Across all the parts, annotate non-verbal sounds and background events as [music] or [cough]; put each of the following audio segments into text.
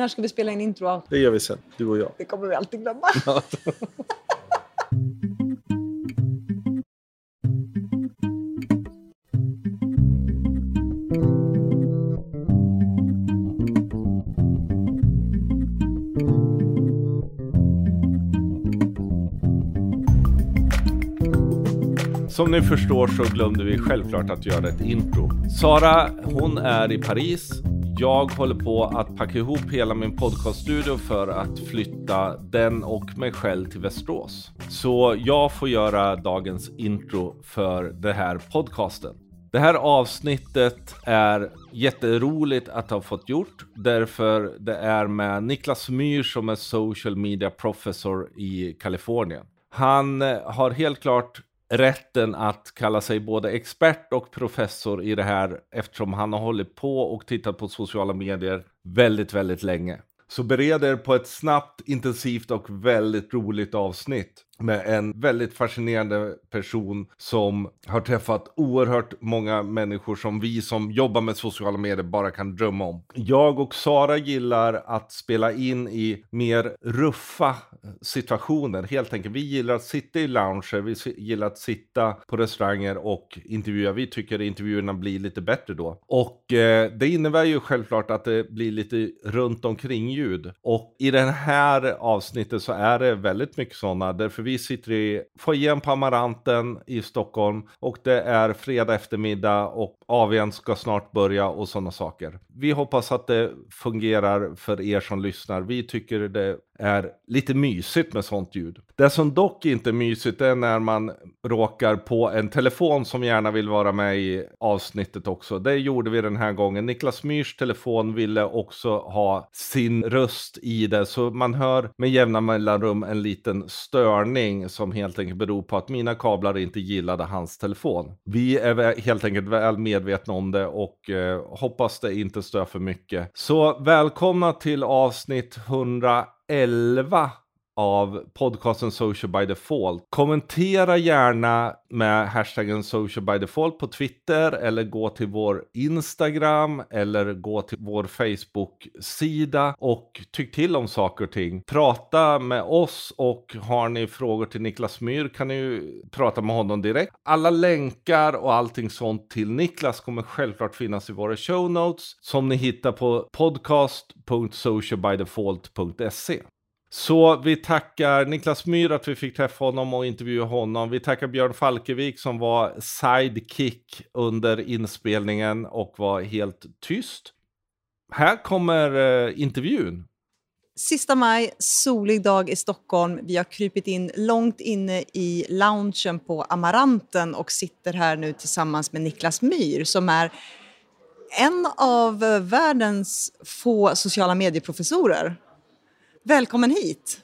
När ska vi spela in intro? Det gör vi sen, du och jag. Det kommer vi alltid glömma. [laughs] Som ni förstår så glömde vi självklart att göra ett intro. Sara, hon är i Paris. Jag håller på att packa ihop hela min podcaststudio för att flytta den och mig själv till Västerås. Så jag får göra dagens intro för det här podcasten. Det här avsnittet är jätteroligt att ha fått gjort därför det är med Niklas Myhr som är social media professor i Kalifornien. Han har helt klart rätten att kalla sig både expert och professor i det här eftersom han har hållit på och tittat på sociala medier väldigt, väldigt länge. Så bered er på ett snabbt, intensivt och väldigt roligt avsnitt med en väldigt fascinerande person som har träffat oerhört många människor som vi som jobbar med sociala medier bara kan drömma om. Jag och Sara gillar att spela in i mer ruffa situationer. Helt enkelt, vi gillar att sitta i lounger, vi gillar att sitta på restauranger och intervjua. Vi tycker intervjuerna blir lite bättre då. Och eh, det innebär ju självklart att det blir lite runt omkring ljud. Och i det här avsnittet så är det väldigt mycket sådana, därför vi vi sitter i foajén på Amaranten i Stockholm och det är fredag eftermiddag och AWn ska snart börja och sådana saker. Vi hoppas att det fungerar för er som lyssnar. Vi tycker det är lite mysigt med sånt ljud. Det som dock inte är mysigt är när man råkar på en telefon som gärna vill vara med i avsnittet också. Det gjorde vi den här gången. Niklas Myrs telefon ville också ha sin röst i det, så man hör med jämna mellanrum en liten störning som helt enkelt beror på att mina kablar inte gillade hans telefon. Vi är helt enkelt väl medvetna om det och eh, hoppas det inte stör för mycket. Så välkomna till avsnitt 111 av podcasten Social by Default. Kommentera gärna med hashtaggen Social by Default på Twitter eller gå till vår Instagram eller gå till vår Facebook-sida och tyck till om saker och ting. Prata med oss och har ni frågor till Niklas Myr kan ni ju prata med honom direkt. Alla länkar och allting sånt till Niklas kommer självklart finnas i våra show notes som ni hittar på podcast.socialbydefault.se. Så vi tackar Niklas Myhr att vi fick träffa honom och intervjua honom. Vi tackar Björn Falkevik som var sidekick under inspelningen och var helt tyst. Här kommer eh, intervjun. Sista maj, solig dag i Stockholm. Vi har krypit in långt inne i loungen på Amaranten och sitter här nu tillsammans med Niklas Myhr som är en av världens få sociala medieprofessorer. Välkommen hit!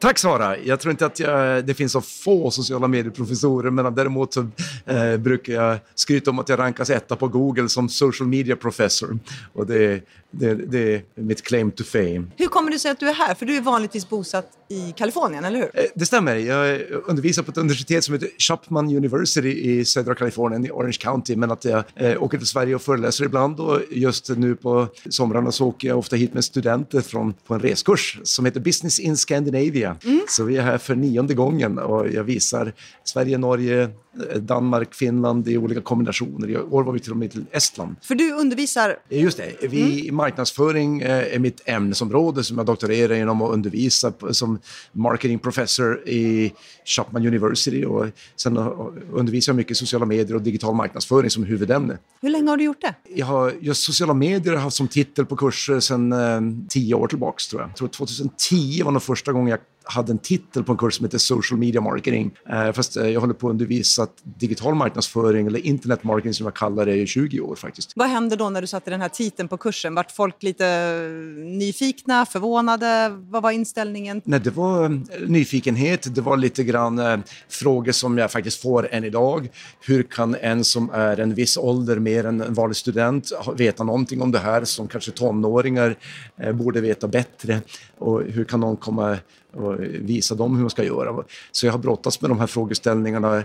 Tack Sara! Jag tror inte att jag, det finns så få sociala medieprofessorer men däremot så eh, brukar jag skryta om att jag rankas etta på Google som social media professor. Och det, det, det, är mitt claim to fame. Hur kommer det sig att du är här? För du är vanligtvis bosatt i Kalifornien, eller hur? Eh, det stämmer. Jag undervisar på ett universitet som heter Chapman University i södra Kalifornien, i Orange County. Men att jag eh, åker till Sverige och föreläser ibland och just nu på somrarna så åker jag ofta hit med studenter från, på en reskurs som heter Business in Scandinavia. Mm. Så vi är här för nionde gången och jag visar Sverige, Norge, Danmark, Finland i olika kombinationer. I år var vi till och med till Estland. För du undervisar? Just det. Vi, mm. Marknadsföring eh, är mitt ämnesområde som jag doktorerar inom och undervisar som marketing professor i Chapman University. Och sen undervisar jag mycket sociala medier och digital marknadsföring som huvudämne. Hur länge har du gjort det? Jag har just sociala medier har haft som titel på kurser sedan eh, tio år tillbaka tror jag. Jag tror 2010 var nog första gången jag hade en titel på en kurs som heter Social Media Marketing. Eh, fast eh, jag håller på att undervisa digital marknadsföring eller internet marketing som jag kallar det i 20 år faktiskt. Vad hände då när du satte den här titeln på kursen? Vart folk lite nyfikna, förvånade? Vad var inställningen? Nej, det var eh, nyfikenhet. Det var lite grann eh, frågor som jag faktiskt får än idag. Hur kan en som är en viss ålder, mer än en vanlig student, veta någonting om det här som kanske tonåringar eh, borde veta bättre? Och hur kan någon komma och visa dem hur man ska göra. Så jag har brottats med de här frågeställningarna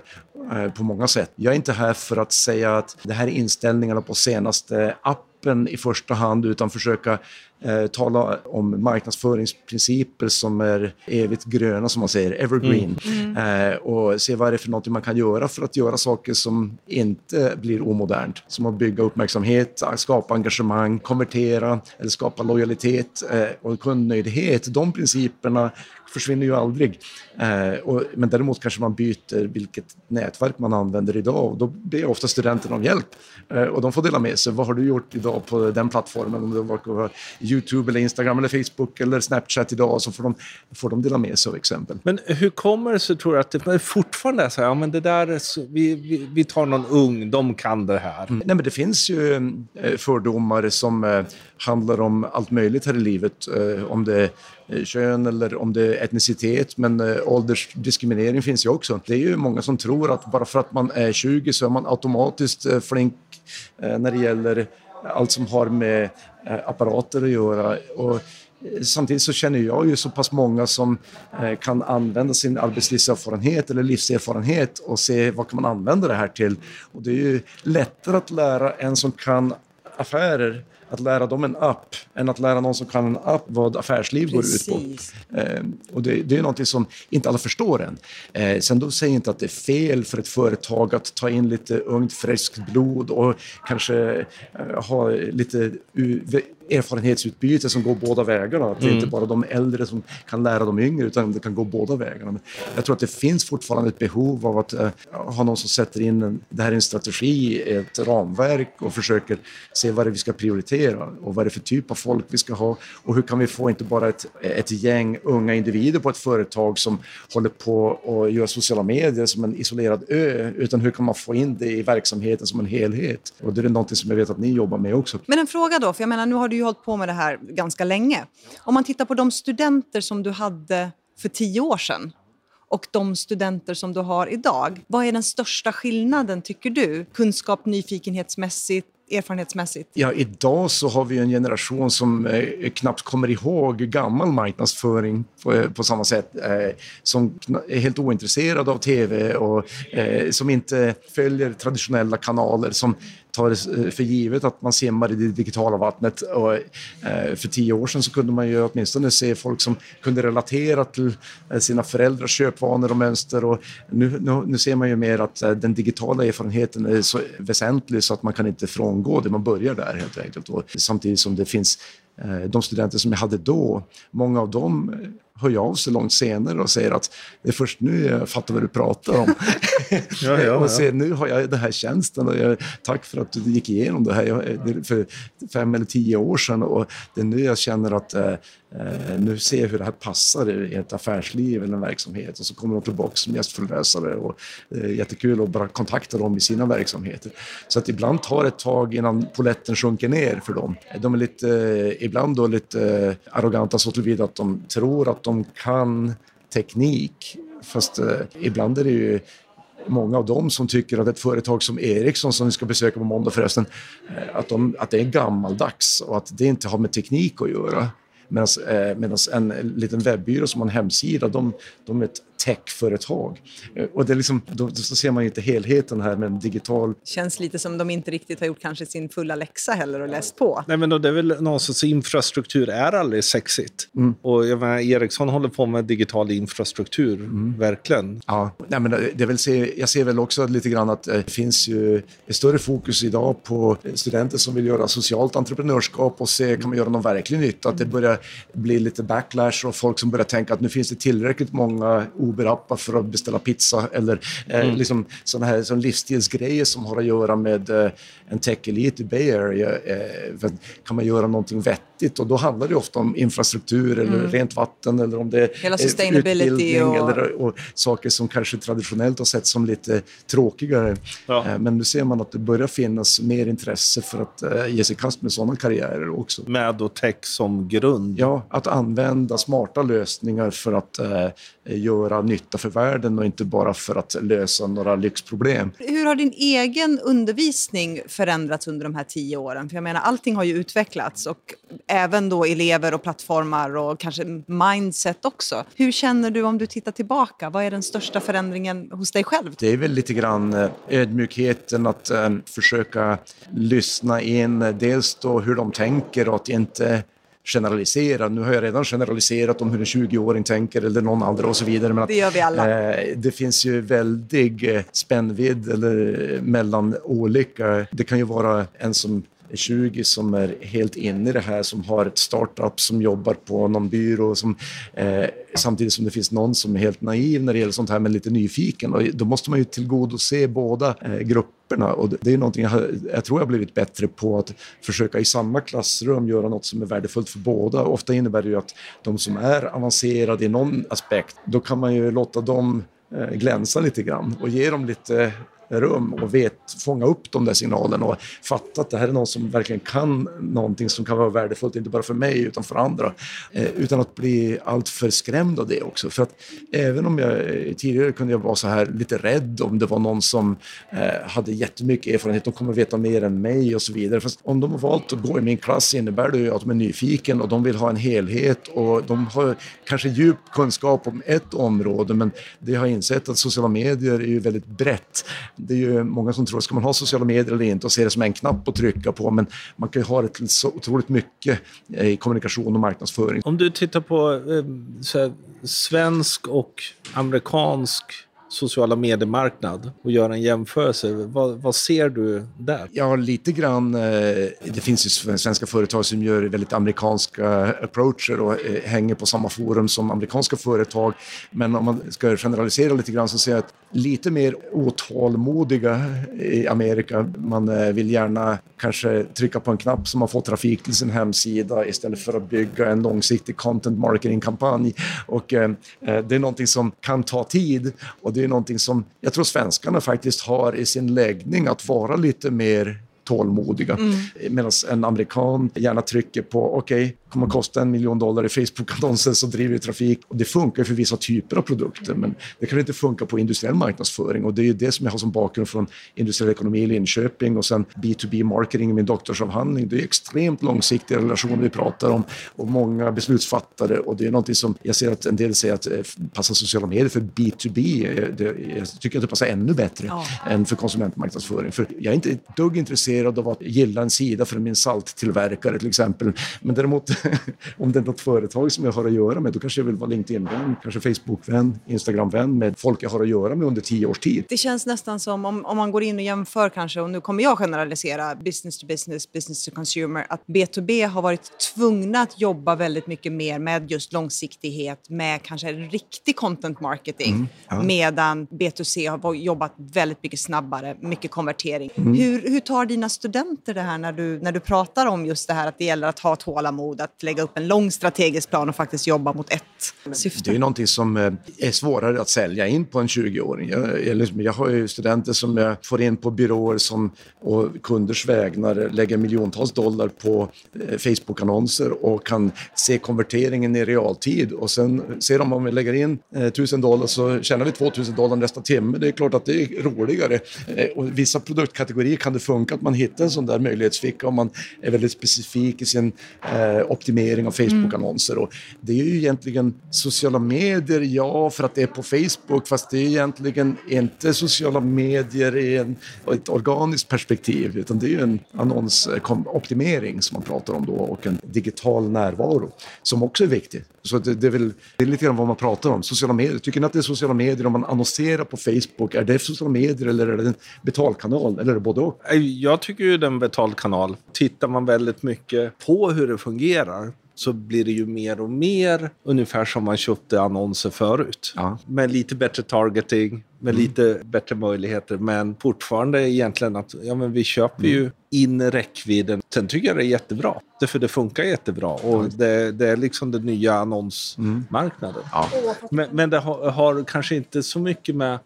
eh, på många sätt. Jag är inte här för att säga att det här är inställningarna på senaste app appen i första hand utan försöka eh, tala om marknadsföringsprinciper som är evigt gröna, som man säger, evergreen. Mm. Mm. Eh, och se vad är det för något man kan göra för att göra saker som inte blir omodernt. Som att bygga uppmärksamhet, skapa engagemang, konvertera eller skapa lojalitet eh, och kundnöjdhet. De principerna försvinner ju aldrig. Eh, och, men däremot kanske man byter vilket nätverk man använder idag och då ber ofta studenterna om hjälp. Eh, och de får dela med sig. Vad har du gjort idag på den plattformen? Om det var Youtube, eller Instagram, eller Facebook eller Snapchat idag så får de, får de dela med sig av exempel. Men hur kommer det sig, tror du, att det fortfarande är så här, ja men det där, så, vi, vi, vi tar någon ung, de kan det här? Mm. Nej men det finns ju eh, fördomar som eh, handlar om allt möjligt här i livet. Eh, om det är Eh, kön eller om det är etnicitet, men eh, åldersdiskriminering finns ju också. Det är ju många som tror att bara för att man är 20 så är man automatiskt eh, flink när det gäller allt som har med apparater att göra. Och Samtidigt så känner jag ju så pass många som kan använda sin arbetslivserfarenhet eller livserfarenhet och se vad kan man använda det här till. Och det är ju lättare att lära en som kan affärer att lära dem en app än att lära någon som kan en app vad affärsliv Precis. går ut på. Eh, och det, det är någonting som inte alla förstår än. Eh, sen då säger jag inte att det är fel för ett företag att ta in lite ungt friskt blod och kanske eh, ha lite erfarenhetsutbyte som går båda vägarna. Att det är inte mm. bara de äldre som kan lära de yngre utan det kan gå båda vägarna. Men jag tror att det finns fortfarande ett behov av att uh, ha någon som sätter in en, det här är en strategi, ett ramverk och försöker se vad det är vi ska prioritera och vad det är för typ av folk vi ska ha och hur kan vi få inte bara ett, ett gäng unga individer på ett företag som håller på och gör sociala medier som en isolerad ö utan hur kan man få in det i verksamheten som en helhet? Och det är någonting som jag vet att ni jobbar med också. Men en fråga då, för jag menar nu har du ju hållit på med det här ganska länge. Om man tittar på de studenter som du hade för tio år sedan och de studenter som du har idag. Vad är den största skillnaden, tycker du? Kunskap, nyfikenhetsmässigt, erfarenhetsmässigt? Ja, idag så har vi en generation som eh, knappt kommer ihåg gammal marknadsföring på, eh, på samma sätt. Eh, som är helt ointresserad av tv och eh, som inte följer traditionella kanaler. Som tar det eh, för givet att man simmar i det digitala vattnet. Och, eh, för tio år sedan så kunde man ju åtminstone se folk som kunde relatera till eh, sina föräldrars köpvanor och mönster. Och nu, nu, nu ser man ju mer att den digitala erfarenheten är så väsentlig så att man kan inte frångå det. Man börjar där helt enkelt. Och samtidigt som det finns de studenter som jag hade då, många av dem hör jag av sig långt senare och säger att det är först nu jag fattar vad du pratar om. [laughs] ja, ja, [laughs] ja. och se, nu har jag den här tjänsten och jag, tack för att du gick igenom det här för fem eller tio år sedan och det är nu jag känner att eh, Eh, nu ser jag hur det här passar i ett affärsliv eller en verksamhet och så kommer de tillbaka som gästföreläsare och eh, jättekul att bara kontakta dem i sina verksamheter. Så att ibland tar det ett tag innan poletten sjunker ner för dem. De är lite, eh, ibland då lite eh, arroganta så tillvida att de tror att de kan teknik fast eh, ibland är det ju många av dem som tycker att ett företag som Ericsson, som vi ska besöka på måndag förresten, eh, att, de, att det är gammaldags och att det inte har med teknik att göra. Medan eh, en liten webbyrå som har en hemsida, de, de är ett techföretag. Eh, och det är liksom, då, då ser man ju inte helheten här med en digital... Känns lite som de inte riktigt har gjort kanske sin fulla läxa heller och läst på. Nej men då, det är väl någonstans infrastruktur är aldrig sexigt. Mm. Och jag menar, Ericsson håller på med digital infrastruktur, mm. verkligen. Ja, Nej, men det vill se, jag ser väl också lite grann att det finns ju ett större fokus idag på studenter som vill göra socialt entreprenörskap och se kan man göra någon verklig nytta. Att det börjar bli lite backlash och folk som börjar tänka att nu finns det tillräckligt många Uber-appar för att beställa pizza eller eh, mm. liksom sådana här sån livsstilsgrejer som har att göra med eh, en tech-elit i Bay Area. Eh, kan man göra någonting vettigt? Och då handlar det ofta om infrastruktur eller mm. rent vatten eller om det är utbildning och... Eller, och saker som kanske traditionellt har sett som lite tråkigare. Ja. Eh, men nu ser man att det börjar finnas mer intresse för att eh, ge sig kast med sådana karriärer också. Med då tech som grund? Ja, att använda smarta lösningar för att eh, göra göra nytta för världen och inte bara för att lösa några lyxproblem. Hur har din egen undervisning förändrats under de här tio åren? För jag menar, allting har ju utvecklats och även då elever och plattformar och kanske mindset också. Hur känner du om du tittar tillbaka? Vad är den största förändringen hos dig själv? Det är väl lite grann eh, ödmjukheten att eh, försöka lyssna in eh, dels då hur de tänker och att inte generalisera. Nu har jag redan generaliserat om hur en 20-åring tänker eller någon andra och så vidare. Men att, det gör vi alla. Eh, det finns ju väldig eh, spännvidd eller, mellan olika. Det kan ju vara en som 20 som är helt inne i det här, som har ett startup, som jobbar på någon byrå, som, eh, samtidigt som det finns någon som är helt naiv när det gäller sånt här, men lite nyfiken. Och då måste man ju tillgodose båda eh, grupperna och det är någonting jag, jag tror jag har blivit bättre på att försöka i samma klassrum göra något som är värdefullt för båda. Ofta innebär det ju att de som är avancerade i någon aspekt, då kan man ju låta dem eh, glänsa lite grann och ge dem lite rum och vet, fånga upp de där signalerna och fatta att det här är någon som verkligen kan någonting som kan vara värdefullt, inte bara för mig utan för andra. Eh, utan att bli alltför skrämd av det också. För att även om jag eh, tidigare kunde jag vara så här lite rädd om det var någon som eh, hade jättemycket erfarenhet, de kommer veta mer än mig och så vidare. Fast om de har valt att gå i min klass innebär det ju att de är nyfiken och de vill ha en helhet och de har kanske djup kunskap om ett område men det har insett att sociala medier är ju väldigt brett det är ju många som tror, ska man ha sociala medier eller inte och se det som en knapp att trycka på, men man kan ju ha det till så otroligt mycket eh, i kommunikation och marknadsföring. Om du tittar på eh, här, svensk och amerikansk sociala mediemarknad och göra en jämförelse. Vad, vad, ser du där? Ja, lite grann. Eh, det finns ju svenska företag som gör väldigt amerikanska approacher och eh, hänger på samma forum som amerikanska företag. Men om man ska generalisera lite grann så ser jag att lite mer otålmodiga i Amerika. Man eh, vill gärna kanske trycka på en knapp som man får trafik till sin hemsida istället för att bygga en långsiktig content marketing-kampanj. Och det är någonting som kan ta tid och det är någonting som jag tror svenskarna faktiskt har i sin läggning att vara lite mer tålmodiga. Mm. Medan en amerikan gärna trycker på, okej, okay, kommer att kosta en miljon dollar i Facebook-annonser så driver vi trafik. Och det funkar för vissa typer av produkter, men det kan inte funka på industriell marknadsföring. Och det är det som jag har som bakgrund från industriell ekonomi i Linköping och sen B2B-marketing i min doktorsavhandling. Det är extremt långsiktiga relationer vi pratar om och många beslutsfattare. Och det är någonting som jag ser att en del säger att eh, passar sociala medier för B2B. jag tycker att det passar ännu bättre ja. än för konsumentmarknadsföring. För jag är inte ett dugg intresserad av att gilla en sida för min salttillverkare till exempel. Men däremot [laughs] om det är något företag som jag har att göra med, då kanske jag vill vara LinkedIn-vän, kanske Facebook-vän, Instagram-vän med folk jag har att göra med under tio års tid. Det känns nästan som om, om man går in och jämför kanske, och nu kommer jag generalisera business to business, business to consumer, att B2B har varit tvungna att jobba väldigt mycket mer med just långsiktighet, med kanske riktig content marketing, mm, ja. medan B2C har jobbat väldigt mycket snabbare, mycket konvertering. Mm. Hur, hur tar dina studenter det här när du, när du pratar om just det här att det gäller att ha tålamod, att lägga upp en lång strategisk plan och faktiskt jobba mot ett syfte. Det är någonting som eh, är svårare att sälja in på en 20-åring. Jag, jag har ju studenter som jag får in på byråer som och kunders vägnar lägger miljontals dollar på eh, Facebook-annonser och kan se konverteringen i realtid och sen ser de om vi lägger in eh, 1000 dollar så tjänar vi 2000 dollar nästa timme. Det är klart att det är roligare. Och vissa produktkategorier kan det funka att man hittar en sån där möjlighetsficka om man är väldigt specifik i sin eh, optimering av Facebook-annonser. Och det är ju egentligen sociala medier, ja, för att det är på Facebook, fast det är egentligen inte sociala medier i en, ett organiskt perspektiv, utan det är ju en annonsoptimering som man pratar om då och en digital närvaro som också är viktig. Så det, det, är väl det är lite grann vad man pratar om. Sociala medier. Tycker ni att det är sociala medier om man annonserar på Facebook? Är det sociala medier eller är det en betalkanal? Eller är det både och? Jag tycker ju det är en betalkanal. Tittar man väldigt mycket på hur det fungerar så blir det ju mer och mer ungefär som man köpte annonser förut. Ja. Med lite bättre targeting, med mm. lite bättre möjligheter. Men fortfarande egentligen att ja, men vi köper mm. ju in räckvidden. Sen tycker jag det är jättebra. För det funkar jättebra och det, det är liksom den nya annonsmarknaden. Mm. Ja. Men, men, det har, har kanske inte så mycket med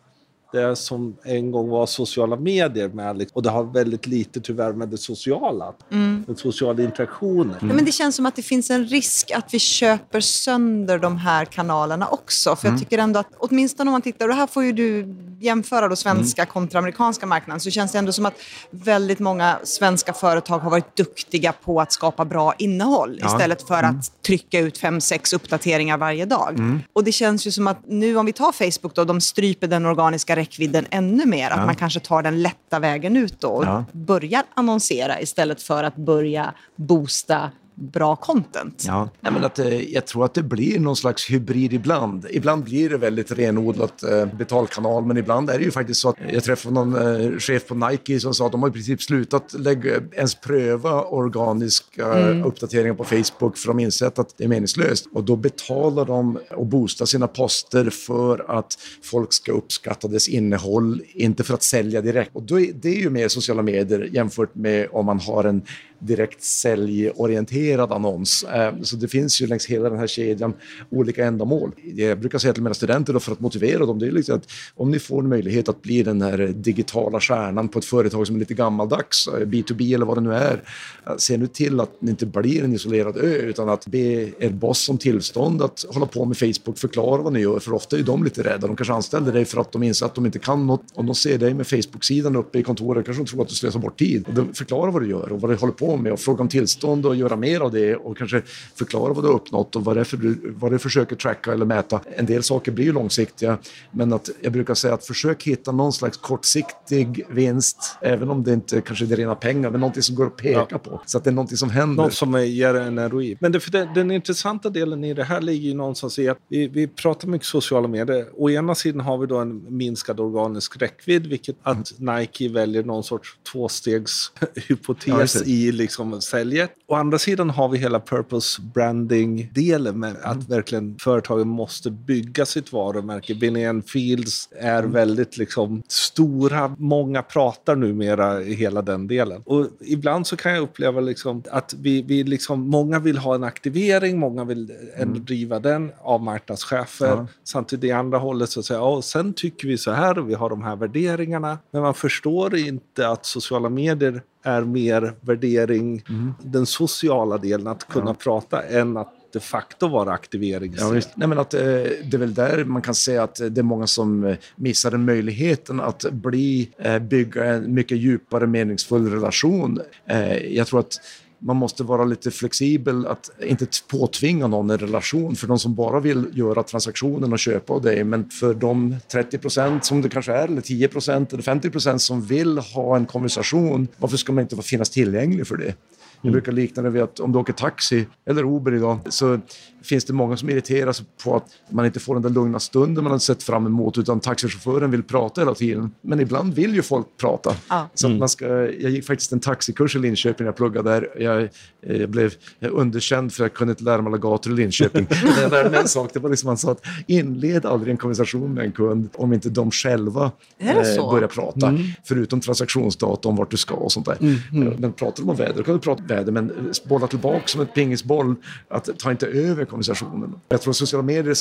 det som en gång var sociala medier med. Och det har väldigt lite tyvärr med det sociala, mm. den sociala interaktionen. Mm. men det känns som att det finns en risk att vi köper sönder de här kanalerna också. För mm. jag tycker ändå att, åtminstone om man tittar, och här får ju du jämföra då svenska mm. kontra amerikanska marknaden, så känns det ändå som att väldigt många svenska företag har varit duktiga på att skapa bra innehåll ja. istället för mm. att trycka ut fem, sex uppdateringar varje dag. Mm. Och det känns ju som att nu om vi tar Facebook då, de stryper den organiska räckvidden ännu mer. Att man kanske tar den lätta vägen ut då och ja. börjar annonsera istället för att börja boosta bra content. Ja, men att, eh, jag tror att det blir någon slags hybrid ibland. Ibland blir det väldigt renodlat eh, betalkanal, men ibland är det ju faktiskt så att jag träffade någon eh, chef på Nike som sa att de har i princip slutat lägga, ens pröva organiska mm. uppdateringar på Facebook för de insett att det är meningslöst. Och då betalar de och boostar sina poster för att folk ska uppskatta dess innehåll, inte för att sälja direkt. Och då är, det är ju mer sociala medier jämfört med om man har en direkt säljorienterad annons. Eh, så det finns ju längs hela den här kedjan olika ändamål. Jag brukar säga till mina studenter då för att motivera dem, det är liksom att om ni får en möjlighet att bli den här digitala stjärnan på ett företag som är lite gammaldags, eh, B2B eller vad det nu är, eh, se nu till att ni inte blir en isolerad ö utan att be er boss om tillstånd att hålla på med Facebook, förklara vad ni gör, för ofta är de lite rädda. De kanske anställer dig för att de inser att de inte kan något. Om de ser dig med Facebook-sidan uppe i kontoret kanske de tror att du slösar bort tid. Och förklara vad du gör och vad du håller på med och fråga om tillstånd och göra mer av det och kanske förklara vad du har uppnått och vad det är för du, vad du försöker tracka eller mäta. En del saker blir ju långsiktiga, men att jag brukar säga att försök hitta någon slags kortsiktig vinst, även om det inte kanske är rena pengar, men någonting som går att peka ja. på. Så att det är någonting som händer. Något som ger en ROI. Men det, för det, den intressanta delen i det här ligger ju någonstans i att vi, vi pratar mycket sociala medier. Å ena sidan har vi då en minskad organisk räckvidd, vilket att Nike väljer någon sorts tvåstegshypotes ja, i liksom säljer. Å andra sidan har vi hela purpose branding-delen med att mm. verkligen företagen måste bygga sitt varumärke. Binnian Fields är mm. väldigt liksom stora. Många pratar numera i hela den delen. Och ibland så kan jag uppleva liksom att vi, vi liksom, många vill ha en aktivering, många vill mm. driva den av marknadschefer. Ja. Samtidigt i andra hållet så säger jag, sen tycker vi så här och vi har de här värderingarna. Men man förstår inte att sociala medier är mer värdering, mm. den sociala delen, att kunna ja. prata, än att de facto vara aktivering. Ja, Nej, men att, eh, det är väl där man kan säga att det är många som eh, missar den möjligheten att bli, eh, bygga en mycket djupare meningsfull relation. Jag tror att man måste vara lite flexibel, att inte påtvinga någon en relation för de som bara vill göra transaktionen och köpa av dig. Men för de 30 procent som det kanske är, eller 10 procent eller 50 procent som vill ha en konversation, varför ska man inte finnas tillgänglig för det? Jag brukar likna det vid att om du åker taxi eller Uber idag så finns det många som irriterar sig på att man inte får den där lugna stunden man har sett fram emot utan taxichauffören vill prata hela tiden. Men ibland vill ju folk prata. Ja. Så mm. man ska, jag gick faktiskt en taxikurs i Linköping, jag pluggade där. Jag, jag blev underkänd för att jag kunde inte lära mig alla gator i Linköping. [laughs] Men jag lärde mig en sak, det var liksom man sa att inled aldrig en konversation med en kund om inte de själva eh, börjar prata. Mm. Förutom transaktionsdata om vart du ska och sånt där. Mm. mm. Men pratar de om väder, då kan du prata väder, men bolla tillbaka som ett pingisboll, att ta inte över konversationen. Jag tror att sociala medier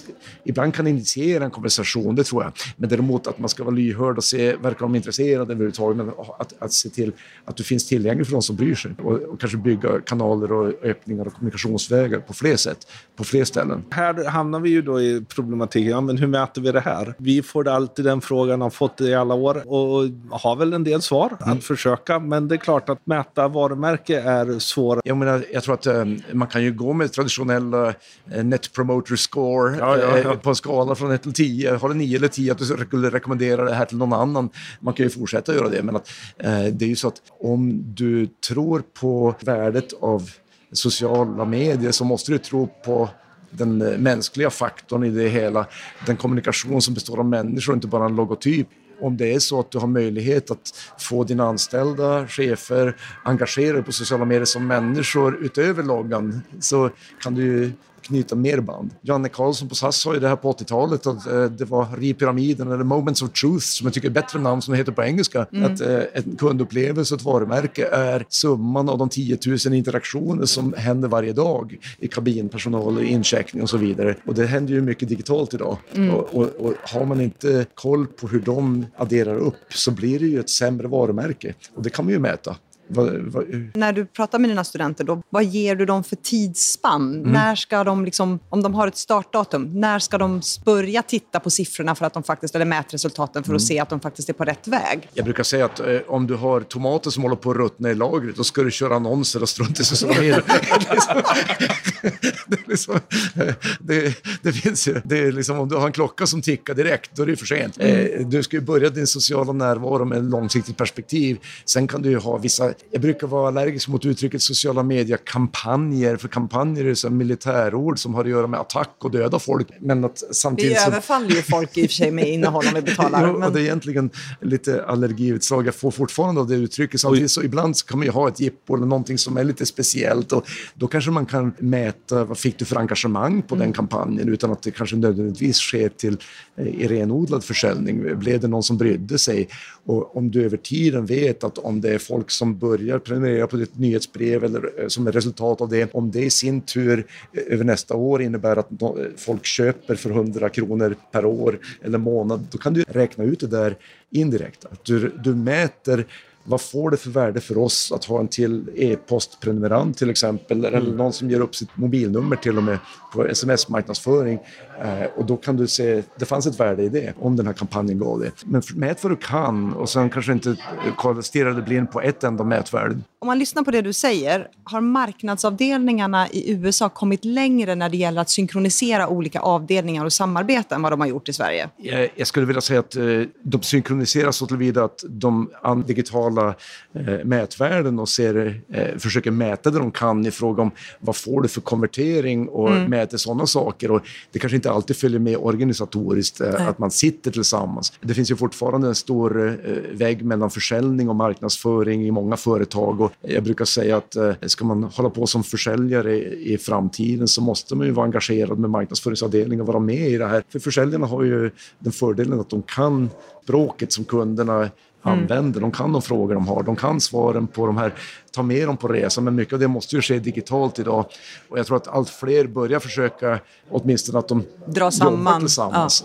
ibland kan initiera en konversation, det tror jag. Men däremot att man ska vara lyhörd och se, verkar de intresserade överhuvudtaget? Men att, att se till att du finns tillgänglig för de som bryr sig och, och kanske bygga kanaler och öppningar och kommunikationsvägar på fler sätt, på fler ställen. Här hamnar vi ju då i problematiken, ja, men hur mäter vi det här? Vi får alltid den frågan, har fått det i alla år och har väl en del svar mm. att försöka. Men det är klart att mäta varumärke är svårt. Jag, menar, jag tror att um, man kan ju gå med traditionella Eh, Net Promoter Score ja, ja, ja. Eh, på en skala från 1 till 10. Har du 9 eller 10 att du skulle rekommendera det här till någon annan. Man kan ju fortsätta göra det, men att, eh, det är ju så att om du tror på värdet av sociala medier så måste du tro på den mänskliga faktorn i det hela. Den kommunikation som består av människor, inte bara en logotyp om det är så att du har möjlighet att få dina anställda, chefer, engagerade på sociala medier som människor utöver loggan så kan du knyta mer band. Janne Karlsson på SAS sa ju det här på 80-talet att eh, det var Ripyramiden eller Moments of Truth som jag tycker är bättre namn som det heter på engelska. Att eh, en kundupplevelse och ett varumärke är summan av de 10 000 interaktioner som händer varje dag i kabinpersonal, incheckning och så vidare. Och det händer ju mycket digitalt idag. Och, och, och har man inte koll på hur de adderar upp så blir det ju ett sämre varumärke. Och det kan man ju mäta. Vad- vad- När du pratar med dina studenter, då, vad ger du dem för tidsspann? Mm. När ska de, liksom, om de har ett startdatum, när ska de börja titta på siffrorna för att de faktiskt, eller mätresultaten för Mm. att se att de faktiskt är på rätt väg? Jag brukar säga att eh, om du har tomater som håller på att ruttna i lagret, då ska du köra annonser och strunta i medier. [laughs] det, liksom, eh, det, det finns ju, det är liksom, om du har en klocka som tickar direkt, då är det för sent. Eh, du ska ju börja din sociala närvaro med ett långsiktigt perspektiv. Sen kan du ju ha vissa, jag brukar vara allergisk mot uttrycket sociala medier-kampanjer, för kampanjer är så militärord som har att göra med attack och döda folk. Men att Vi samtidigt så- överfaller ju folk i och för sig med innehåll om vi betalar. [laughs] Jo, och men... det är egentligen lite allergiutslag. Jag får fortfarande av det uttrycket. Samtidigt så ibland så kan man ju ha ett jippo eller någonting som är lite speciellt. Och då kanske man kan mäta vad fick du för engagemang på den kampanjen utan att det kanske nödvändigtvis sker till eh, i renodlad försäljning. Blev det någon som brydde sig? Och om du över tiden vet att om det är folk som börjar prenumerera på ditt nyhetsbrev eller eh, som ett resultat av det, om det i sin tur eh, över nästa år innebär att eh, folk köper för 100 kronor per år eller månad, då kan du räkna ut det där indirekt. Att du, du mäter vad får det för värde för oss att ha en till e-postprenumerant till exempel, eller någon som ger upp sitt mobilnummer till och med på sms-marknadsföring. Eh, och då kan du se, det fanns ett värde i det, om den här kampanjen gav det. Men mät vad du kan och sen kanske inte eh, stirra dig blind på ett enda mätvärde. Om man lyssnar på det du säger, har marknadsavdelningarna i USA kommit längre när det gäller att synkronisera olika avdelningar och samarbeten än vad de har gjort i Sverige? Jag, jag skulle vilja säga att eh, de synkroniseras så tillvida att de an digitala eh, mätvärden och ser, eh, försöker mäta det de kan i fråga om vad får du för konvertering och mäter sådana saker. Och det kanske inte alltid följer med organisatoriskt eh, att man sitter tillsammans. Det finns ju fortfarande en stor eh, vägg mellan försäljning och marknadsföring i många företag. Och jag brukar säga att eh, ska man hålla på som försäljare i, i framtiden så måste man ju vara engagerad med marknadsföringsavdelningen och vara med i det här. För försäljarna har ju den fördelen att de kan språket som kunderna använder. De kan de frågor de har, de kan svaren på de här, ta med dem på resan, men mycket av det måste ju ske digitalt idag. Och jag tror att allt fler börjar försöka, åtminstone att de Dra jobbar samman. tillsammans.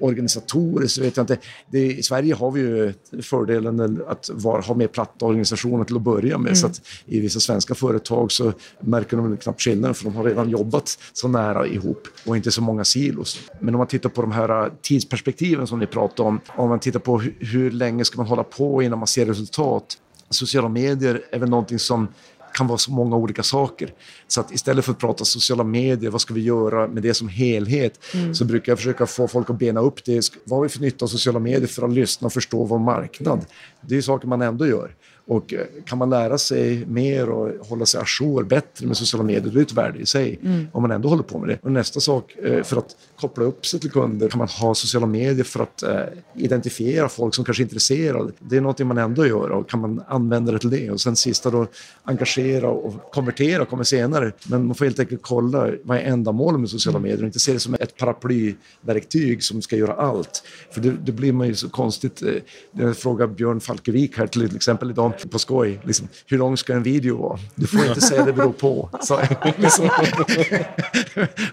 Organisatoriskt så vet jag inte. Det, I Sverige har vi ju fördelen att var, ha mer platta organisationer till att börja med. Så att i vissa svenska företag så märker de knappt skillnaden för de har redan jobbat så nära ihop och inte så många silos. Men om man tittar på de här äh, tidsperspektiven som ni pratade om, om man tittar på hur, hur länge ska man hålla på innan man ser resultat. Sociala medier är väl någonting som kan vara så många olika saker. Så att istället för att prata sociala medier, vad ska vi göra med det som helhet? Så brukar jag försöka få folk att bena upp det. Vad har vi för nytta av sociala medier för att lyssna och förstå vår marknad? Det är saker man ändå gör. Och eh, kan man lära sig mer och hålla sig ajour bättre med sociala medier, då är det ett värde i sig. Om man ändå håller på med det. Och nästa sak, eh, för att koppla upp sig till kunder, kan man ha sociala medier för att eh, identifiera folk som kanske är intresserade. Det är någonting man ändå gör och kan man använda det till det. Och sen sista då, engagera och konvertera kommer senare. Men man får helt enkelt kolla vad är ändamålet med sociala medier och inte se det som ett paraplyverktyg som ska göra allt. För det, det blir man ju så konstigt. Jag frågar Björn Falkevik här till exempel idag på skoj, liksom, hur lång ska en video vara? Du får inte säga det beror på. Så, liksom.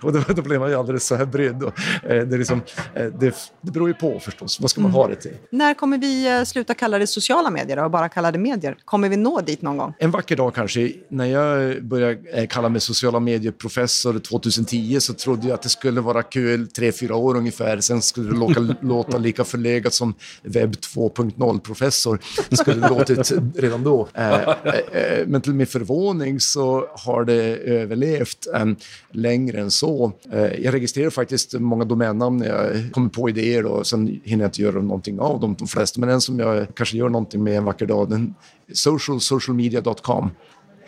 och då, då blir man ju alldeles så här brydd. Och, eh, det, liksom, eh, det, det beror ju på förstås, vad ska man ha det till? När kommer vi eh, sluta kalla det sociala medier och bara kalla det medier? Kommer vi nå dit någon gång? En vacker dag kanske, när jag började eh, kalla mig sociala medier-professor 2010 så trodde jag att det skulle vara kul tre, fyra år ungefär. Sen skulle det låta, [laughs] låta lika förlegat som webb 2.0-professor. Det skulle låtit redan då. Eh, [laughs] eh, eh, Men till min förvåning så har det överlevt eh, längre än så. Jag registrerar faktiskt många domännamn när jag kommer på idéer och sen hinner jag inte göra någonting av dem, de flesta. Men en som jag kanske gör någonting med en vacker dag, den socialsocialmedia.com.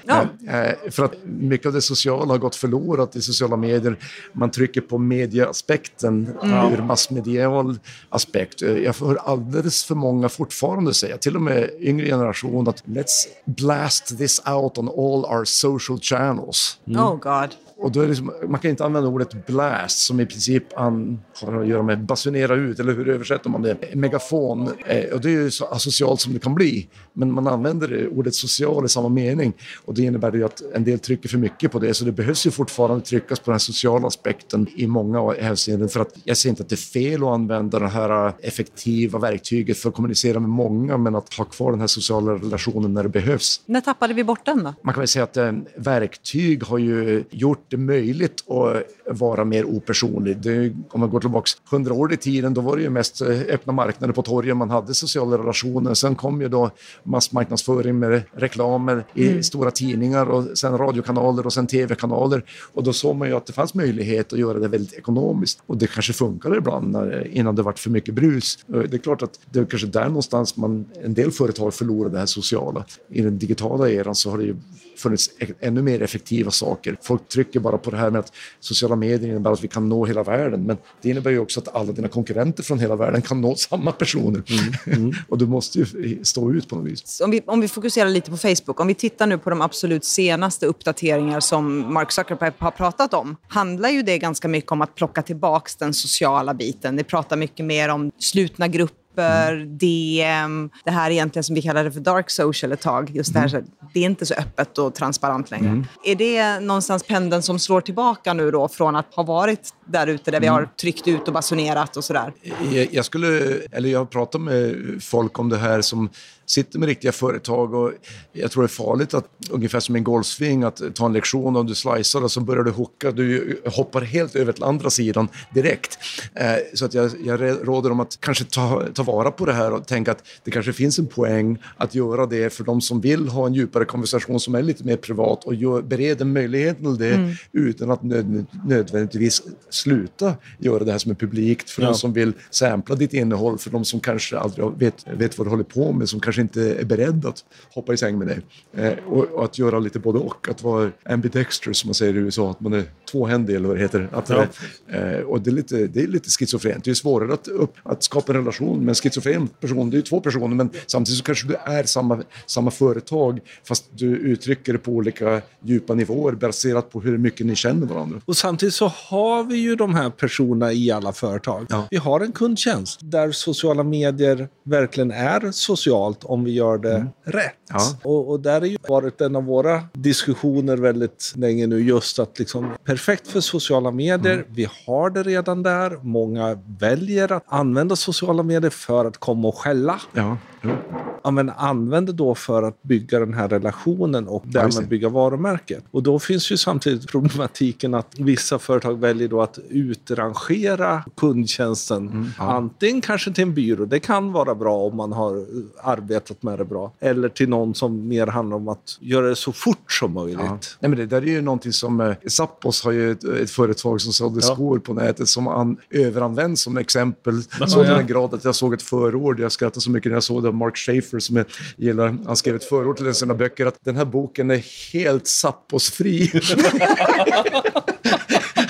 Ja. Eh, För att mycket av det sociala har gått förlorat i sociala medier. Man trycker på medieaspekten ur massmedial aspekt. Eh, Jag hör alldeles för många fortfarande säga, till och med yngre generation, att let's blast this out on all our social channels. Oh God. Och då är liksom, man kan inte använda ordet blast som i princip an, har att göra med basunera ut, eller hur översätter man det? Megafon, eh, och det är ju så asocialt som det kan bli. Men man använder ordet social i samma mening och det innebär ju att en del trycker för mycket på det, så det behövs ju fortfarande tryckas på den sociala aspekten i många hänseenden för att jag ser inte att det är fel att använda det här effektiva verktyget för att kommunicera med många, men att ha kvar den här sociala relationen när det behövs. När tappade vi bort den då? Man kan väl säga att eh, verktyg har ju gjort det möjligt att vara mer opersonlig. Det, om man går tillbaka hundra år i tiden, då var det ju mest eh, öppna marknader på torgen man hade sociala relationer. Sen kom ju då massmarknadsföring med reklamer i mm. stora tidningar och sen radiokanaler och sen tv-kanaler. Och då såg man ju att det fanns möjlighet att göra det väldigt ekonomiskt. Och det kanske funkade ibland när, innan det var för mycket brus. Det är klart att det är kanske där någonstans man, en del företag förlorar det här sociala. I den digitala eran så har det ju funnits ännu mer effektiva saker. Folk trycker bara på det här med att sociala medier innebär att vi kan nå hela världen. Men det innebär ju också att alla dina konkurrenter från hela världen kan nå samma personer. Mm. Mm. [laughs] och du måste ju stå ut på något vis. Om vi, om vi fokuserar lite på Facebook. Om vi tittar nu på de absolut senaste uppdateringar som Mark Zuckerberg har pratat om. Handlar ju det ganska mycket om att plocka tillbaka den sociala biten. Det pratar mycket mer om slutna grupper grupper, mm. DM. Det här egentligen som vi kallade för dark social ett tag. Just det här, mm. så det är inte så öppet och transparent längre. Mm. Är det någonstans pendeln som slår tillbaka nu då från att ha varit där ute där vi har tryckt ut och basunerat och sådär? Jag, jag skulle, eller jag har pratat med folk om det här som sitter med riktiga företag och jag tror det är farligt att, ungefär som en golfsving, att ta en lektion och du slicear och så börjar du hooka, du hoppar helt över till andra sidan direkt. Eh, så att jag, jag råder dem att kanske ta, ta vara på det här och tänka att det kanske finns en poäng att göra det för de som vill ha en djupare konversation som är lite mer privat och gör, bereder möjligheten till det mm. utan att nöd, nödvändigtvis sluta göra det här som är publikt för ja. de som vill sampla ditt innehåll, för de som kanske aldrig vet, vet vad du håller på med, som kanske kanske inte är beredd att hoppa i säng med dig. Eh, och, och, att göra lite både och. Att vara ambidextrous som man säger i USA, att man är tvåhändig eller vad det heter. Att, ja. eh, och det är, lite, det är lite schizofrent. Det är svårare att, upp, att skapa en relation med en schizofren person. Det är ju två personer men samtidigt så kanske du är samma, samma företag fast du uttrycker det på olika djupa nivåer baserat på hur mycket ni känner varandra. Och samtidigt så har vi ju de här personerna i alla företag. Ja. Vi har en kundtjänst där sociala medier verkligen är socialt om vi gör det mm. rätt. Ja. Och, och, där har ju varit en av våra diskussioner väldigt länge nu just att liksom perfekt för sociala medier. Mm. Vi har det redan där. Många väljer att använda sociala medier för att komma och skälla. Ja. Ja, men använder då för att bygga den här relationen och därmed bygga varumärket. Och då finns ju samtidigt problematiken att vissa företag väljer då att utrangera kundtjänsten. Mm, ja. Antingen kanske till en byrå, det kan vara bra om man har arbetat med det bra. Eller till någon som mer handlar om att göra det så fort som möjligt. Ja. Nej, men det där är ju någonting som eh, Zappos har ju ett, ett företag som sålde ja. skor på nätet som an, överanvänds som exempel. Så till den grad att jag såg ett förord, jag skrattade så mycket när jag såg det Mark Schaefer som jag gillar, han skrev ett förord till en av sina böcker att den här boken är helt sapposfri. [laughs]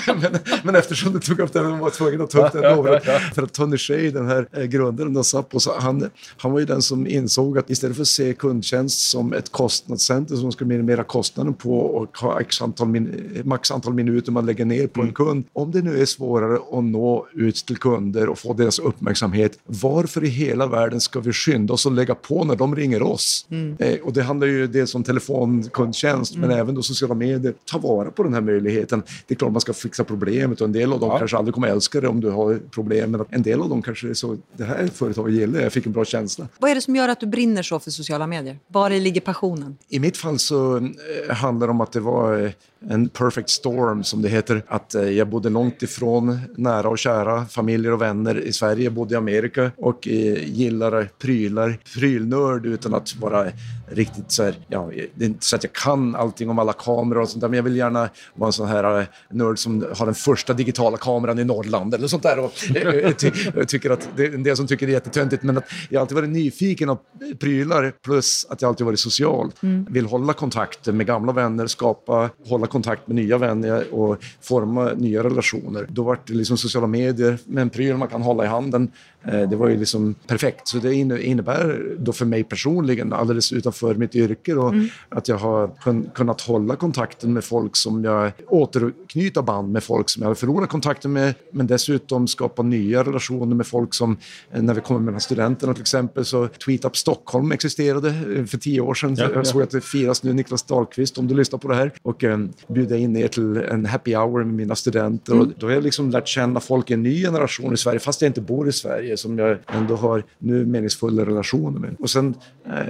[laughs] men, men eftersom du tog upp det, var tvungen att ta upp det. [laughs] För att Tony Shea, den här eh, grundaren av Sappos, han, han var ju den som insåg att istället för att se kundtjänst som ett kostnadscenter som ska minimera kostnaden på och ha x antal min, max antal minuter man lägger ner på mm. en kund. Om det nu är svårare att nå ut till kunder och få deras uppmärksamhet, varför i hela världen ska vi skynda oss och lägga på när de ringer oss? Mm. Eh, och det handlar ju dels om telefonkundtjänst mm. men även då sociala medier. Ta vara på den här möjligheten. Det är klart man ska fixa problemet och en del av dem ja. kanske aldrig kommer älska det om du har problem. Men en del av dem kanske är så, det här företaget gillar jag, fick en bra känsla. Vad är det som gör att du brinner så för sociala medier? Var ligger passionen? I mitt fall så eh, handlar det om att det var eh, en perfect storm som det heter. Att eh, jag bodde långt ifrån nära och kära, familjer och vänner i Sverige. Bodde i Amerika och gillar prylar, prylnörd utan att vara riktigt så här, ja, det är inte så att jag kan allting om alla kameror och sånt där, men jag vill gärna vara en sån här nörd som har den första digitala kameran i Norrland eller sånt där. Och, [laughs] ty, tycker att det är en del som tycker det är jättetöntigt, men att jag alltid varit nyfiken av prylar plus att jag alltid varit social. Mm. Vill hålla kontakt med gamla vänner, skapa, hålla kontakt med nya vänner och forma nya relationer. Då var det liksom sociala medier med en pryl man kan hålla i handen. Eh, det var ju liksom perfekt. Så det innebär då för mig personligen, alldeles utanför mitt yrke och mm. att jag har kun, kunnat hålla kontakten med folk som jag återknyta band med folk som jag har förlorat kontakten med men dessutom skapa nya relationer med folk som eh, när vi kommer mellan studenterna till exempel så Tweet Up Stockholm existerade eh, för tio år sedan. Ja, jag såg att det firas nu Niklas Dahlqvist om du lyssnar på det här och eh, bjuda in er till en happy hour med mina studenter mm. och då har jag liksom lärt känna folk i en ny generation i Sverige fast jag inte bor i Sverige som jag ändå har nu meningsfulla relationer med. Och sen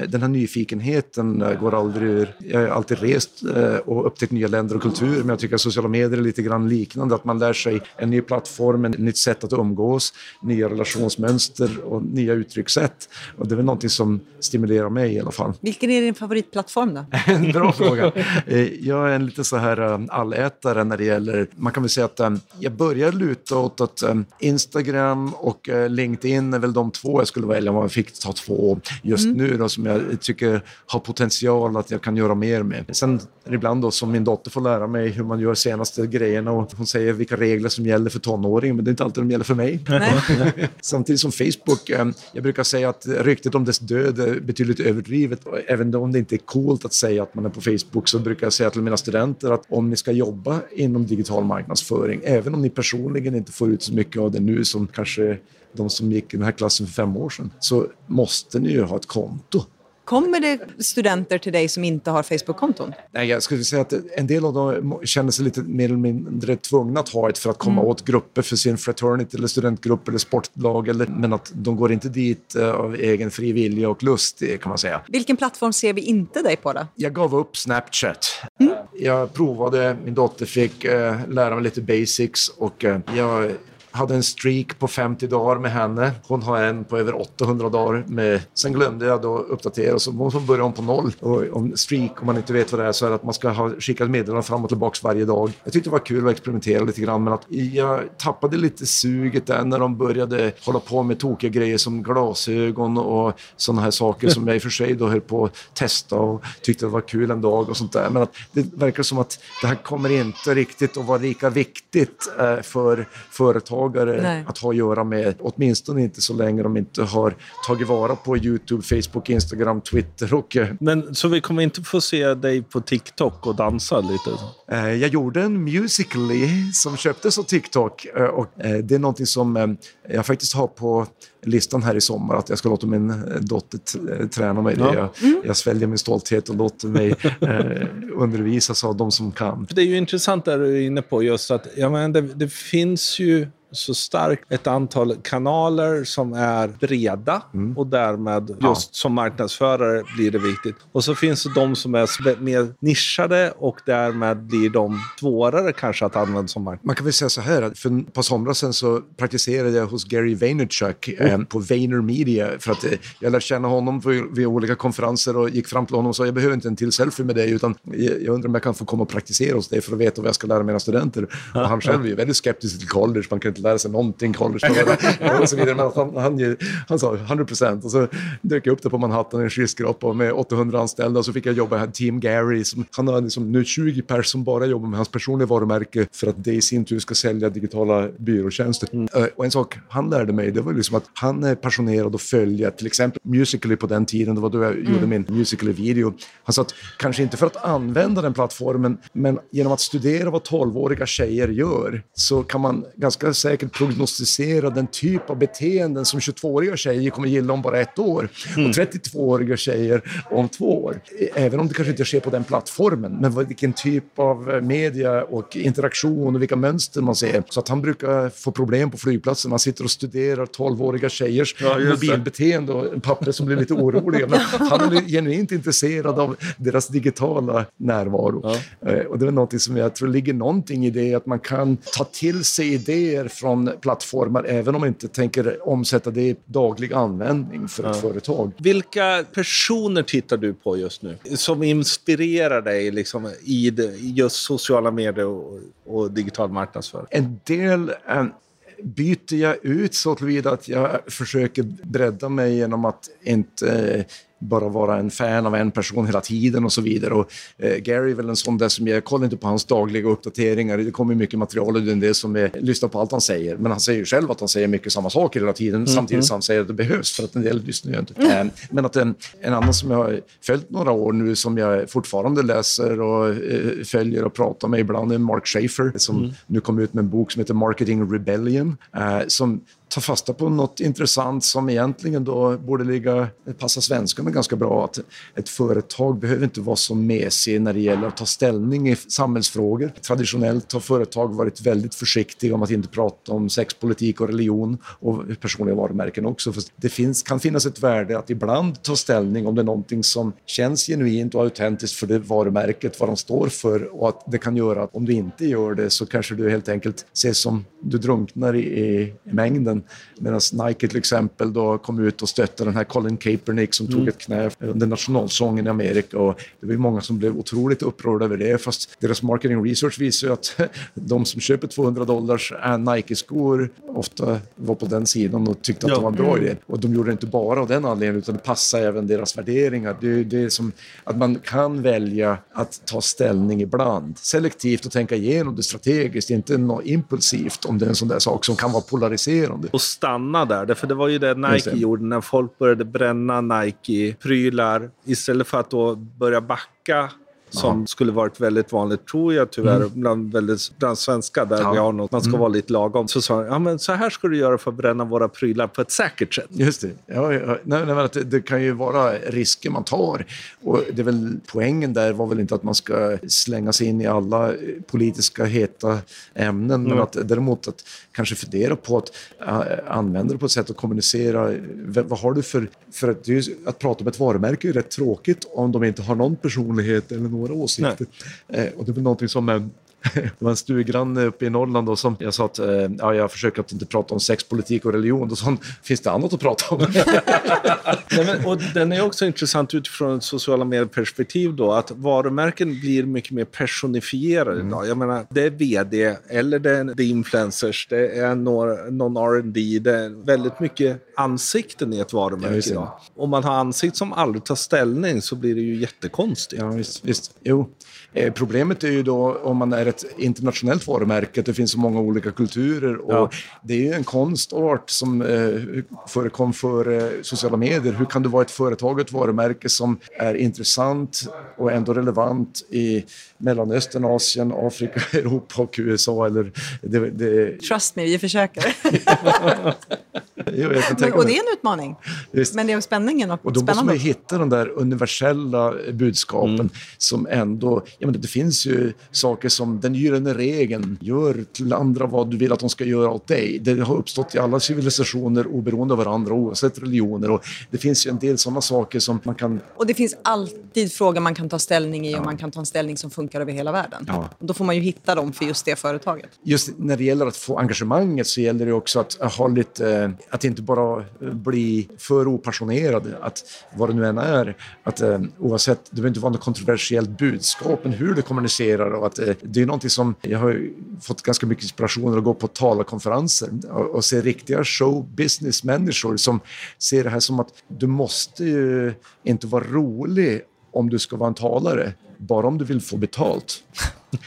den här nyfikenheten eh, går aldrig ur. Jag har alltid rest eh, och upptäckt nya länder och kulturer men jag tycker att sociala medier är lite grann liknande, att man lär sig en ny plattform, ett nytt sätt att umgås, nya relationsmönster och nya uttryckssätt. Och det är väl någonting som stimulerar mig i alla fall. Vilken är din favoritplattform då? [laughs] en bra fråga. Jag är en lite så här allätare när det gäller, man kan väl säga att jag börjar luta åt att Instagram och LinkedIn är väl de två jag skulle välja om man fick ta två just mm. nu då, som jag tycker har potential att jag kan göra mer med. Sen ibland då som min dotter får lära mig hur man gör senaste grejerna och hon säger vilka regler som gäller för tonåringar men det är inte alltid de gäller för mig. [laughs] Samtidigt som Facebook, eh, jag brukar säga att ryktet om dess död är betydligt överdrivet. Även om det inte är coolt att säga att man är på Facebook så brukar jag säga till mina studenter att om ni ska jobba inom digital marknadsföring, även om ni personligen inte får ut så mycket av det nu som kanske de som gick i den här klassen för fem år sedan, så måste ni ju ha ett konto. Kommer det studenter till dig som inte har Facebook-konton? Nej, jag skulle säga att en del av dem känner sig lite mer eller mindre tvungna att ha ett för att komma mm. åt grupper för sin fraternity eller studentgrupp eller sportlag. Eller, men att de går inte dit eh, av egen fri vilja och lust kan man säga. Vilken plattform ser vi inte dig på då? Jag gav upp Snapchat. Mm. Jag provade, min dotter fick uh, lära mig lite basics och jag hade en streak på 50 dagar med henne. Hon har en på över 800 dagar. Med, sen glömde jag då uppdatera och så började hon på noll. Och om streak, om man inte vet vad det är, så är det att man ska ha skickat meddelanden fram och tillbaka varje dag. Jag tyckte det var kul att experimentera lite grann men att jag tappade lite suget där när de började hålla på med tokiga grejer som glasögon och sådana här saker som jag i och för sig då höll på att testa och tyckte det var kul en dag och sånt där. Men att det verkar som att det här kommer inte riktigt att vara lika viktigt eh, för företag företagare Nej. att ha att göra med, åtminstone inte så länge de inte har tagit vara på Youtube, Facebook, Instagram, Twitter och... Eh, Men så vi kommer inte få se dig på TikTok och dansa lite? Eh, jag gjorde en Musical.ly som köptes av TikTok eh, och det är någonting som jag faktiskt har på listan här i sommar att jag ska låta min dotter träna mig. Ja. Jag, mm. jag sväljer min stolthet och låter mig eh, [laughs] undervisas av de som kan. Det är ju intressant där du är inne på just att ja, men det, det finns ju så starkt ett antal kanaler som är breda mm. och därmed just ja. som marknadsförare blir det viktigt. Och så finns det de som är mer nischade och därmed blir de svårare kanske att använda som marknad. Man kan väl säga så här att för ett par somrar sedan så praktiserade jag hos Gary Vaynerchuk mm. Eh, på VaynerMedia för att eh, jag lärde känna honom vid olika konferenser och gick fram till honom och sa jag behöver inte en till selfie med dig utan jag undrar om jag kan få komma och praktisera hos dig för att veta vad jag ska lära mina studenter. Och han själv är ju väldigt skeptisk till college, man kan inte lära sig någonting college [laughs] och så vidare. Men han, han, han sa 100 procent och så dök jag upp där på Manhattan i en skyskrapa med 800 anställda och så fick jag jobba här, Team Gary. Som, han har liksom nu 20 personer som bara jobbar med hans personliga varumärke för att det i sin tur ska sälja digitala byråtjänster. Mm. Eh, och en sak han lärde mig, det var liksom att han är passionerad att följa till exempel Musical.ly på den tiden, det var då jag mm. gjorde min Musical.ly-video. Han sa att kanske inte för att använda den plattformen, men genom att studera vad 12-åriga tjejer gör så kan man ganska säkert prognostisera den typ av beteenden som 22-åriga tjejer kommer gilla om bara ett år mm. och 32-åriga tjejer om två år. Även om det kanske inte sker på den plattformen, men vilken typ av eh, media och interaktion och vilka mönster man ser. Så att han brukar få problem på flygplatsen. Man sitter och studerar 12-åriga tjejers ja, mobilbeteende och en pappa som blir lite orolig. Men [laughs] han är genuint intresserad av deras digitala närvaro. Ja. Eh, och det är något som jag tror ligger någonting i det, att man kan ta till sig idéer från plattformar även om man inte tänker omsätta det i daglig användning för ett företag. Vilka personer tittar du på just nu som inspirerar dig liksom, i just sociala medier och, och digital marknadsföring? En del eh, byter jag ut så tillvida att jag försöker bredda mig genom att inte eh, bara vara en fan av en person hela tiden och så vidare. Och, eh, Gary är väl en sån där som jag kollar inte på hans dagliga uppdateringar. Det kommer mycket material och det som är, lyssnar på allt han säger. Men han säger ju själv att han säger mycket samma saker hela tiden Mm, samtidigt som han säger att det behövs för att en del lyssnar ju inte. Eh, men att en, en annan som jag har följt några år nu som jag fortfarande läser och eh, följer och pratar med ibland är Mark Schaefer som Mm. nu kom ut med en bok som heter Marketing Rebellion eh, som Ta fasta på något intressant som egentligen då borde ligga, passa svenskarna ganska bra. Att ett företag behöver inte vara så mesig när det gäller att ta ställning i samhällsfrågor. Traditionellt har företag varit väldigt försiktiga om att inte prata om sexpolitik och religion och personliga varumärken också. För det finns, kan finnas ett värde att ibland ta ställning om det är någonting som känns genuint och autentiskt för det varumärket, vad de står för och att det kan göra att om du inte gör det så kanske du helt enkelt ses som du drunknar i, i, mängden mängden. Medan Nike till exempel då kom ut och stöttade den här Colin Kaepernick som tog ett knä under nationalsången i Amerika och det var många som blev otroligt upprörda över det fast deras marketing research visar ju att [laughs] de som köper 200 dollars Nike-skor ofta var på den sidan och tyckte att Ja. det var en bra idé. Och de gjorde det inte bara av den anledningen utan det passade även deras värderingar. Det är, det som att man kan välja att ta ställning ibland selektivt och tänka igenom det strategiskt, inte impulsivt om det är en sån där sak som kan vara polariserande. Och stanna där. För det var ju det Nike det. gjorde när folk började bränna Nike-prylar. Istället för att då börja backa som skulle varit väldigt vanligt, tror jag tyvärr, bland, väldigt, bland svenskar där Ja. vi har något, man ska vara lite lagom. Så sa han, ja men så här ska du göra för att bränna våra prylar på ett säkert sätt. Just det. Ja, ja. Nej, nej, det, det kan ju vara risker man tar. Och det väl, poängen där var väl inte att man ska slänga sig in i alla eh, politiska heta ämnen, men att däremot att kanske fundera på att äh, använda det på ett sätt att kommunicera. V- vad har du för... för att, att prata om ett varumärke är ju rätt tråkigt om de inte har någon personlighet eller några åsikter. Eh, och det är väl någonting som... [laughs] Det var en stugranne uppe i Norrland då som jag sa att eh, ja, jag försöker att inte prata om sexpolitik och religion. Då sa han, finns det annat att prata om? [laughs] Nej, men, och den är också intressant utifrån ett sociala medier-perspektiv då, att varumärken blir mycket mer personifierade idag. Jag menar, det är vd, eller det är, det är influencers, det är några- någon R&D det är väldigt mycket ansikten i ett varumärke idag. Om man har ansikten som aldrig tar ställning så blir det ju jättekonstigt. Ja, visst. visst. Jo. Eh, problemet är ju då om man är ett internationellt varumärke, det finns så många olika kulturer. Och Ja. Det är ju en konstart som eh, förekom för sociala medier. Hur kan du vara ett företag, ett varumärke som är intressant och ändå relevant i Mellanöstern, Asien, Afrika, [laughs] Europa och USA? Eller det, det, Trust me, vi försöker. [laughs] jag Men, och det är en utmaning. Visst. Men det är spänningen och, Och då måste spännande. man ju hitta de där universella budskapen som ändå... Jag menar, det finns ju saker som den gyllene regeln, gör till andra vad du vill att de ska göra åt dig. Det har uppstått i alla civilisationer oberoende av varandra oavsett religioner. Och det finns ju en del sådana saker som man kan... Och det finns alltid frågor man kan ta ställning i och man kan ta en ställning som funkar över hela världen. Ja. Och då får man ju hitta dem för just det företaget. Just när det gäller att få engagemanget så gäller det också att ha lite... eh, Att inte bara eh, bli för opassionerad. Att vad det nu än är, att eh, oavsett, det behöver inte vara något kontroversiellt budskap, men hur du kommunicerar och att det är någonting som jag har fått ganska mycket inspiration att gå på talarkonferenser och, och se riktiga show business-människor som ser det här som att du måste ju inte vara rolig om du ska vara en talare, bara om du vill få betalt.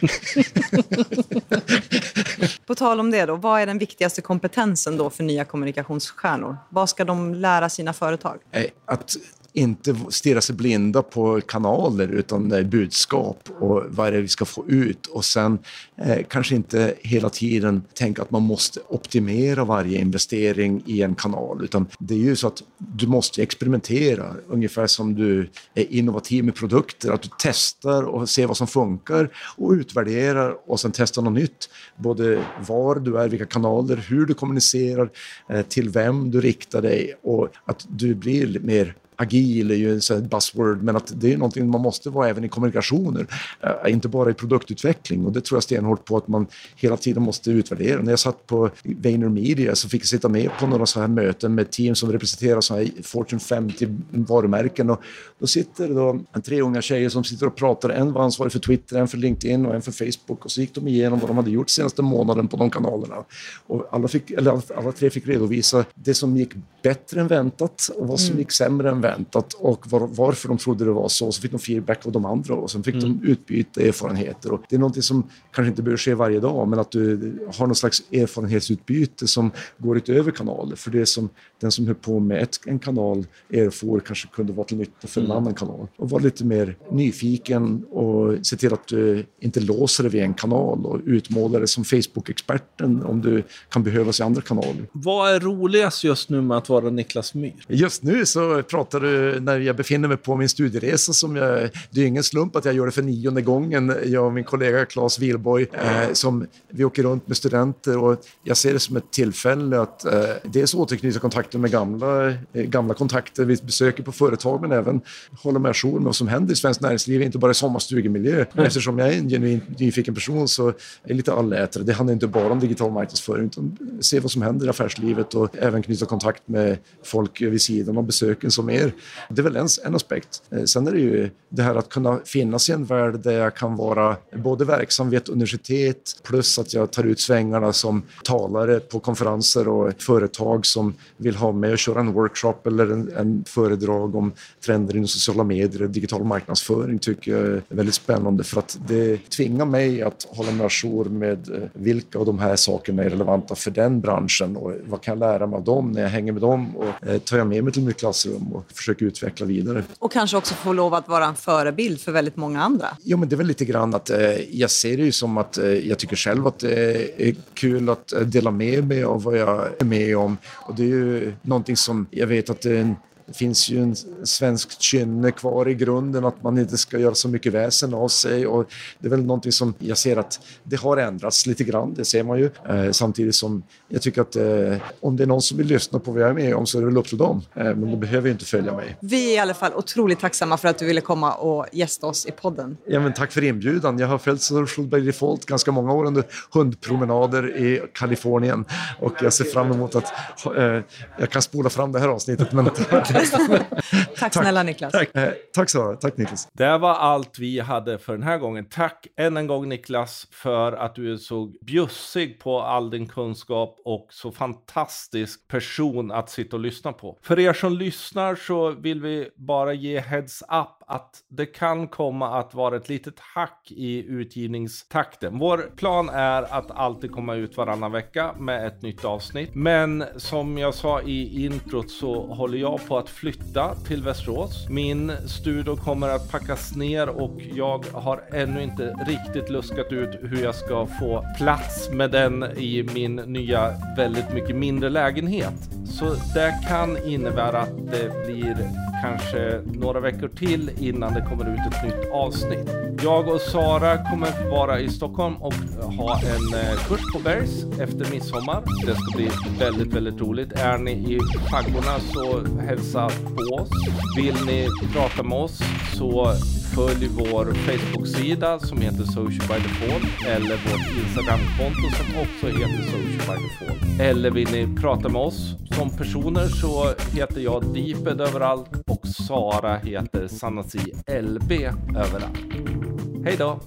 [laughs] På tal om det då, vad är den viktigaste kompetensen då för nya kommunikationsstjärnor? Vad ska de lära sina företag? Eh, att inte stirra sig blinda på kanaler utan eh, budskap och vad är det vi ska få ut? Och sen eh, kanske inte hela tiden tänka att man måste optimera varje investering i en kanal utan det är ju så att du måste experimentera ungefär som du är innovativ med produkter att du testar och ser vad som funkar och utvärderar och sen testar något nytt. Både var du är, vilka kanaler, hur du kommunicerar, eh, till vem du riktar dig och att du blir mer agil är ju här buzzword, men att det är någonting man måste vara även i kommunikationer, eh, inte bara i produktutveckling. Och det tror jag stenhårt på att man hela tiden måste utvärdera. När jag satt på VaynerMedia så fick jag sitta med på några så här möten med team som representerar så här Fortune 50 varumärken. Och då sitter det då tre unga tjejer som sitter och pratar. En var ansvarig för Twitter, en för LinkedIn och en för Facebook. Och så gick de igenom vad de hade gjort senaste månaden på de kanalerna. Och alla, fick, alla, alla tre fick redovisa det som gick bättre än väntat och vad som gick sämre än väntat förväntat och var, varför de trodde det var så. Så fick de feedback av de andra och sen fick mm. de utbyta erfarenheter. Och det är någonting som kanske inte behöver ske varje dag men att du har någon slags erfarenhetsutbyte som går utöver kanaler. För det som den som höll på med ett, en kanal erfor kanske kunde vara till nytta för en mm. annan kanal. Och vara lite mer nyfiken och se till att du inte låser dig vid en kanal och utmålar dig som Facebook-experten om du kan behövas i andra kanaler. Vad är roligast just nu med att vara Niklas Myhr? Just nu så pratar du när jag befinner mig på min studieresa som jag, det är ingen slump att jag gör det för nionde gången, jag och min kollega Claes Wilborg, eh, som vi åker runt med studenter och jag ser det som ett tillfälle att eh, dels återknyta kontakter med gamla, eh, gamla kontakter vi besöker på företag men även hålla med jour med vad som händer i svenskt näringsliv, inte bara i sommarstugemiljö. Mm. Eftersom jag är en genuint nyfiken person så är jag lite allätare. Det handlar inte bara om digital marknadsföring utan se vad som händer i affärslivet och även knyta kontakt med folk vid sidan av besöken som er. Det är väl en, en aspekt. Eh, sen är det ju det här att kunna finnas i en värld där jag kan vara både verksam vid ett universitet plus att jag tar ut svängarna som talare på konferenser och företag som vill ha mig att köra en workshop eller en, en föredrag om trender inom sociala medier och digital marknadsföring tycker jag är väldigt spännande för att det tvingar mig att hålla mig ajour med eh, vilka av de här sakerna är relevanta för den branschen och vad kan jag lära mig av dem när jag hänger med dem och eh, tar jag med mig till mitt klassrum och försöker utveckla vidare. Och kanske också få lov att vara en förebild för väldigt många andra. Jo, men det är väl lite grann att eh, jag ser det ju som att eh, jag tycker själv att det är kul att eh, dela med mig av vad jag är med om och det är ju någonting som jag vet att en det finns ju en svensk kynne kvar i grunden att man inte ska göra så mycket väsen av sig och det är väl någonting som jag ser att det har ändrats lite grann, det ser man ju. Eh, samtidigt som jag tycker att eh, om det är någon som vill lyssna på vad jag är med om så är det väl upp till dem. Eh, men de behöver ju inte följa mig. Vi är i alla fall otroligt tacksamma för att du ville komma och gästa oss i podden. Ja, men tack för inbjudan. Jag har följt Social by Default ganska många år under hundpromenader i Kalifornien och jag ser fram emot att eh, jag kan spola fram det här avsnittet. Men [laughs] tack snälla Niklas. Tack, eh, tack Sara. Tack Niklas. Det var allt vi hade för den här gången. Tack än en gång Niklas för att du är så bjussig på all din kunskap och så fantastisk person att sitta och lyssna på. För er som lyssnar så vill vi bara ge heads up att det kan komma att vara ett litet hack i utgivningstakten. Vår plan är att alltid komma ut varannan vecka med ett nytt avsnitt. Men som jag sa i introt så håller jag på att flytta till Västerås. Min studio kommer att packas ner och jag har ännu inte riktigt luskat ut hur jag ska få plats med den i min nya väldigt mycket mindre lägenhet. Så det kan innebära att det blir kanske några veckor till innan det kommer ut ett nytt avsnitt. Jag och Sara kommer vara i Stockholm och ha en eh, kurs på Bergs efter midsommar. Det ska bli väldigt, väldigt roligt. Är ni i faggorna så hälsa på oss. Vill ni prata med oss så följ vår Facebook-sida som heter Social by Default eller vårt Instagram-konto som också heter Social by Default. Eller vill ni prata med oss som personer så heter jag Deeped överallt och Sara heter Sanna i LB överallt. Hej då!